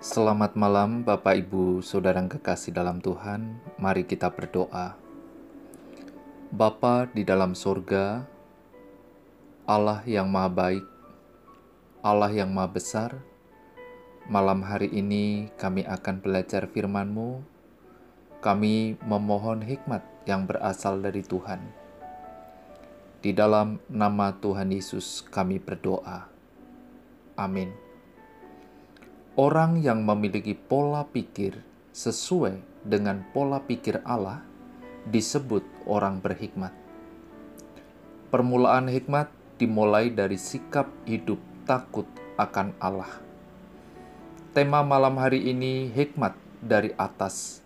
Selamat malam, Bapak, Ibu, saudara kekasih dalam Tuhan. Mari kita berdoa. Bapa di dalam sorga, Allah yang Maha Baik, Allah yang Maha Besar, malam hari ini kami akan belajar firman-Mu. Kami memohon hikmat yang berasal dari Tuhan. Di dalam nama Tuhan Yesus kami berdoa. Amin. Orang yang memiliki pola pikir sesuai dengan pola pikir Allah disebut orang berhikmat. Permulaan hikmat dimulai dari sikap hidup takut akan Allah. Tema malam hari ini hikmat dari atas.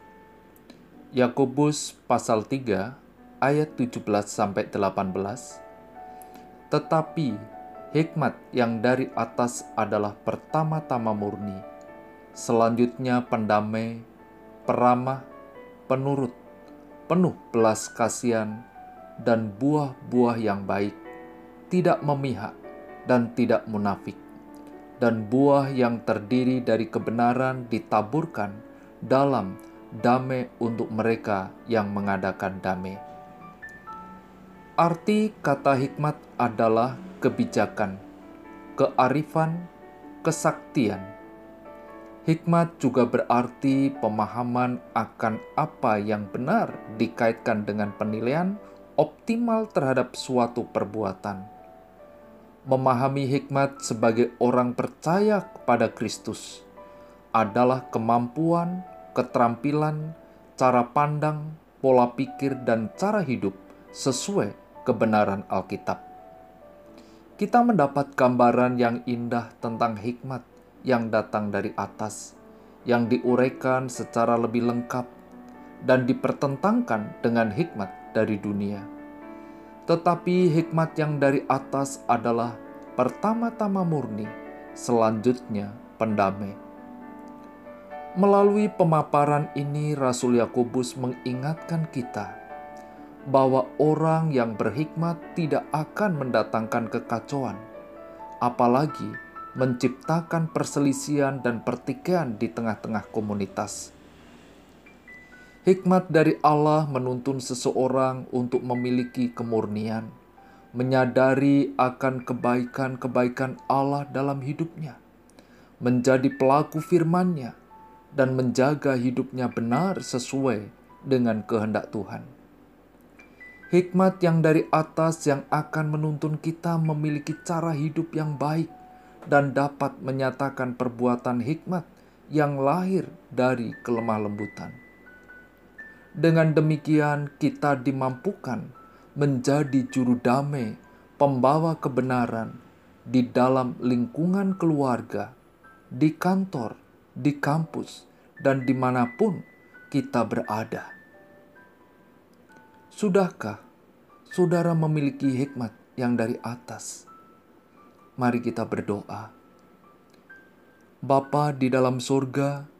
Yakobus pasal 3 ayat 17 sampai 18. Tetapi hikmat yang dari atas adalah pertama-tama murni, selanjutnya pendamai, peramah, penurut, penuh belas kasihan, dan buah-buah yang baik, tidak memihak dan tidak munafik, dan buah yang terdiri dari kebenaran ditaburkan dalam damai untuk mereka yang mengadakan damai. Arti kata hikmat adalah kebijakan, kearifan, kesaktian. Hikmat juga berarti pemahaman akan apa yang benar dikaitkan dengan penilaian optimal terhadap suatu perbuatan. Memahami hikmat sebagai orang percaya kepada Kristus adalah kemampuan, keterampilan, cara pandang, pola pikir, dan cara hidup sesuai kebenaran Alkitab. Kita mendapat gambaran yang indah tentang hikmat yang datang dari atas, yang diuraikan secara lebih lengkap dan dipertentangkan dengan hikmat dari dunia. Tetapi hikmat yang dari atas adalah pertama-tama murni, selanjutnya pendamai. Melalui pemaparan ini, Rasul Yakobus mengingatkan kita bahwa orang yang berhikmat tidak akan mendatangkan kekacauan, apalagi menciptakan perselisihan dan pertikaian di tengah-tengah komunitas. Hikmat dari Allah menuntun seseorang untuk memiliki kemurnian, menyadari akan kebaikan-kebaikan Allah dalam hidupnya, menjadi pelaku firman-Nya, dan menjaga hidupnya benar sesuai dengan kehendak Tuhan hikmat yang dari atas yang akan menuntun kita memiliki cara hidup yang baik dan dapat menyatakan perbuatan hikmat yang lahir dari kelemah lembutan. Dengan demikian, kita dimampukan menjadi juru damai, pembawa kebenaran di dalam lingkungan keluarga, di kantor, di kampus, dan di mana pun kita berada. Sudahkah saudara memiliki hikmat yang dari atas? Mari kita berdoa. Bapa di dalam surga,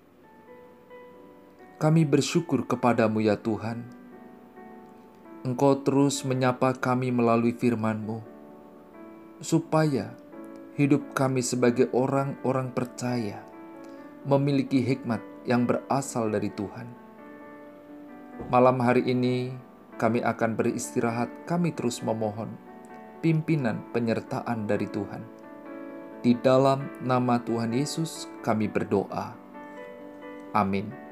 kami bersyukur kepadamu ya Tuhan. Engkau terus menyapa kami melalui firman-Mu, supaya hidup kami sebagai orang-orang percaya memiliki hikmat yang berasal dari Tuhan. Malam hari ini, kami akan beristirahat, kami terus memohon pimpinan penyertaan dari Tuhan. Di dalam nama Tuhan Yesus, kami berdoa. Amin.